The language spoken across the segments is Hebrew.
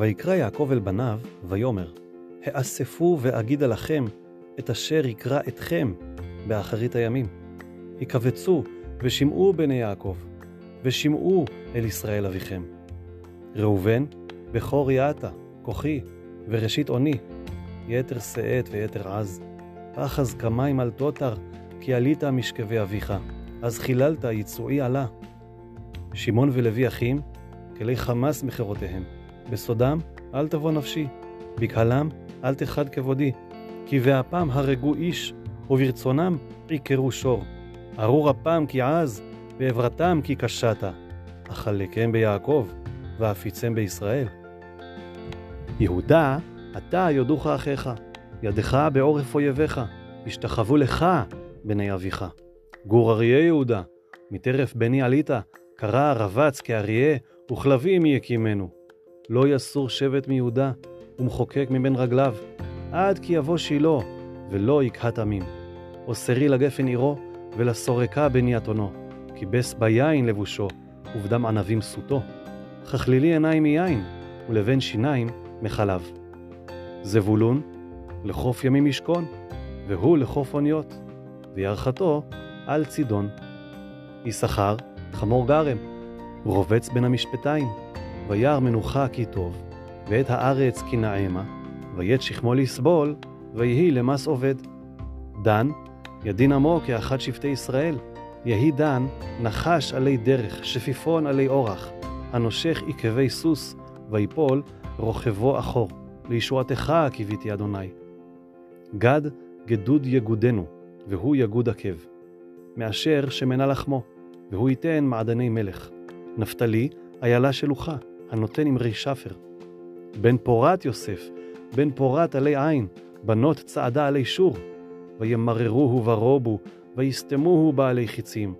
ויקרא יעקב אל בניו, ויאמר, האספו ואגידה לכם את אשר יקרא אתכם באחרית הימים. יקבצו ושמעו בני יעקב, ושמעו אל ישראל אביכם. ראובן, בכור יעתה, כוחי, וראשית אוני, יתר שאת ויתר עז. אחז כמים על תותר, כי עלית משכבי אביך, אז חיללת יצועי עלה. שמעון ולוי אחים, כלי חמס מכרותיהם. בסודם, אל תבוא נפשי, בקהלם, אל תחד כבודי. כי באפם הרגו איש, וברצונם עיקרו שור. ארור אפם כי עז, ועברתם כי קשת. אכלקם ביעקב, ואפיצם בישראל. יהודה, אתה יודוך אחיך, ידך בעורף אויביך, השתחוו לך בני אביך. גור אריה יהודה, מטרף בני עלית, קרא רבץ כאריה, וכלבים יקימנו. לא יסור שבט מיהודה, ומחוקק מבין רגליו, עד כי יבוא שילה, ולא יקהת עמים. אוסרי לגפן עירו, ולסורקה בני אתונו, כיבס ביין לבושו, ובדם ענבים סוטו. ככלילי עיניים מיין, ולבן שיניים מחלב. זבולון, לחוף ימים ישכון, והוא לחוף אוניות, וירחתו על צידון. יששכר, חמור גרם, רובץ בין המשפטיים, וירא מנוחה כי טוב, ואת הארץ כי נעמה, ויית שכמו לסבול, ויהי למס עובד. דן, ידין עמו כאחד שבטי ישראל, יהי דן, נחש עלי דרך, שפיפון עלי אורח, הנושך עקבי סוס, ויפול רוכבו אחור. לישועתך קיוויתי אדוני. גד גדוד יגודנו, והוא יגוד עקב. מאשר שמנה לחמו, והוא ייתן מעדני מלך. נפתלי, איילה שלוחה, הנותן אמרי שפר. בן פורת יוסף, בן פורת עלי עין, בנות צעדה עלי שור. וימררוהו ורובו, ויסתמוהו בעלי חיצים.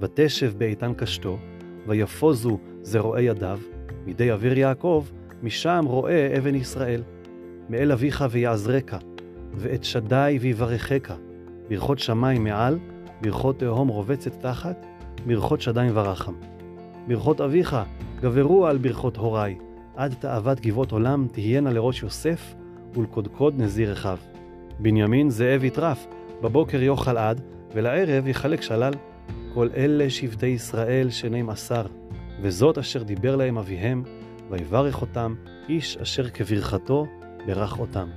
ותשב באיתן קשתו, ויפוזו זרועי ידיו, מידי אוויר יעקב, משם רואה אבן ישראל. מאל אביך ויעזרך, ואת שדי ויברכך, ברכות שמיים מעל, ברכות תהום רובצת תחת, ברכות שדיים ורחם. ברכות אביך גברו על ברכות הוריי, עד תאוות גבעות עולם תהיינה לראש יוסף, ולקודקוד נזיר רחב. בנימין זאב יטרף, בבוקר יאכל עד, ולערב יחלק שלל. כל אלה שבטי ישראל שנים עשר, וזאת אשר דיבר להם אביהם, ויברך אותם, איש אשר כברכתו ברך אותם.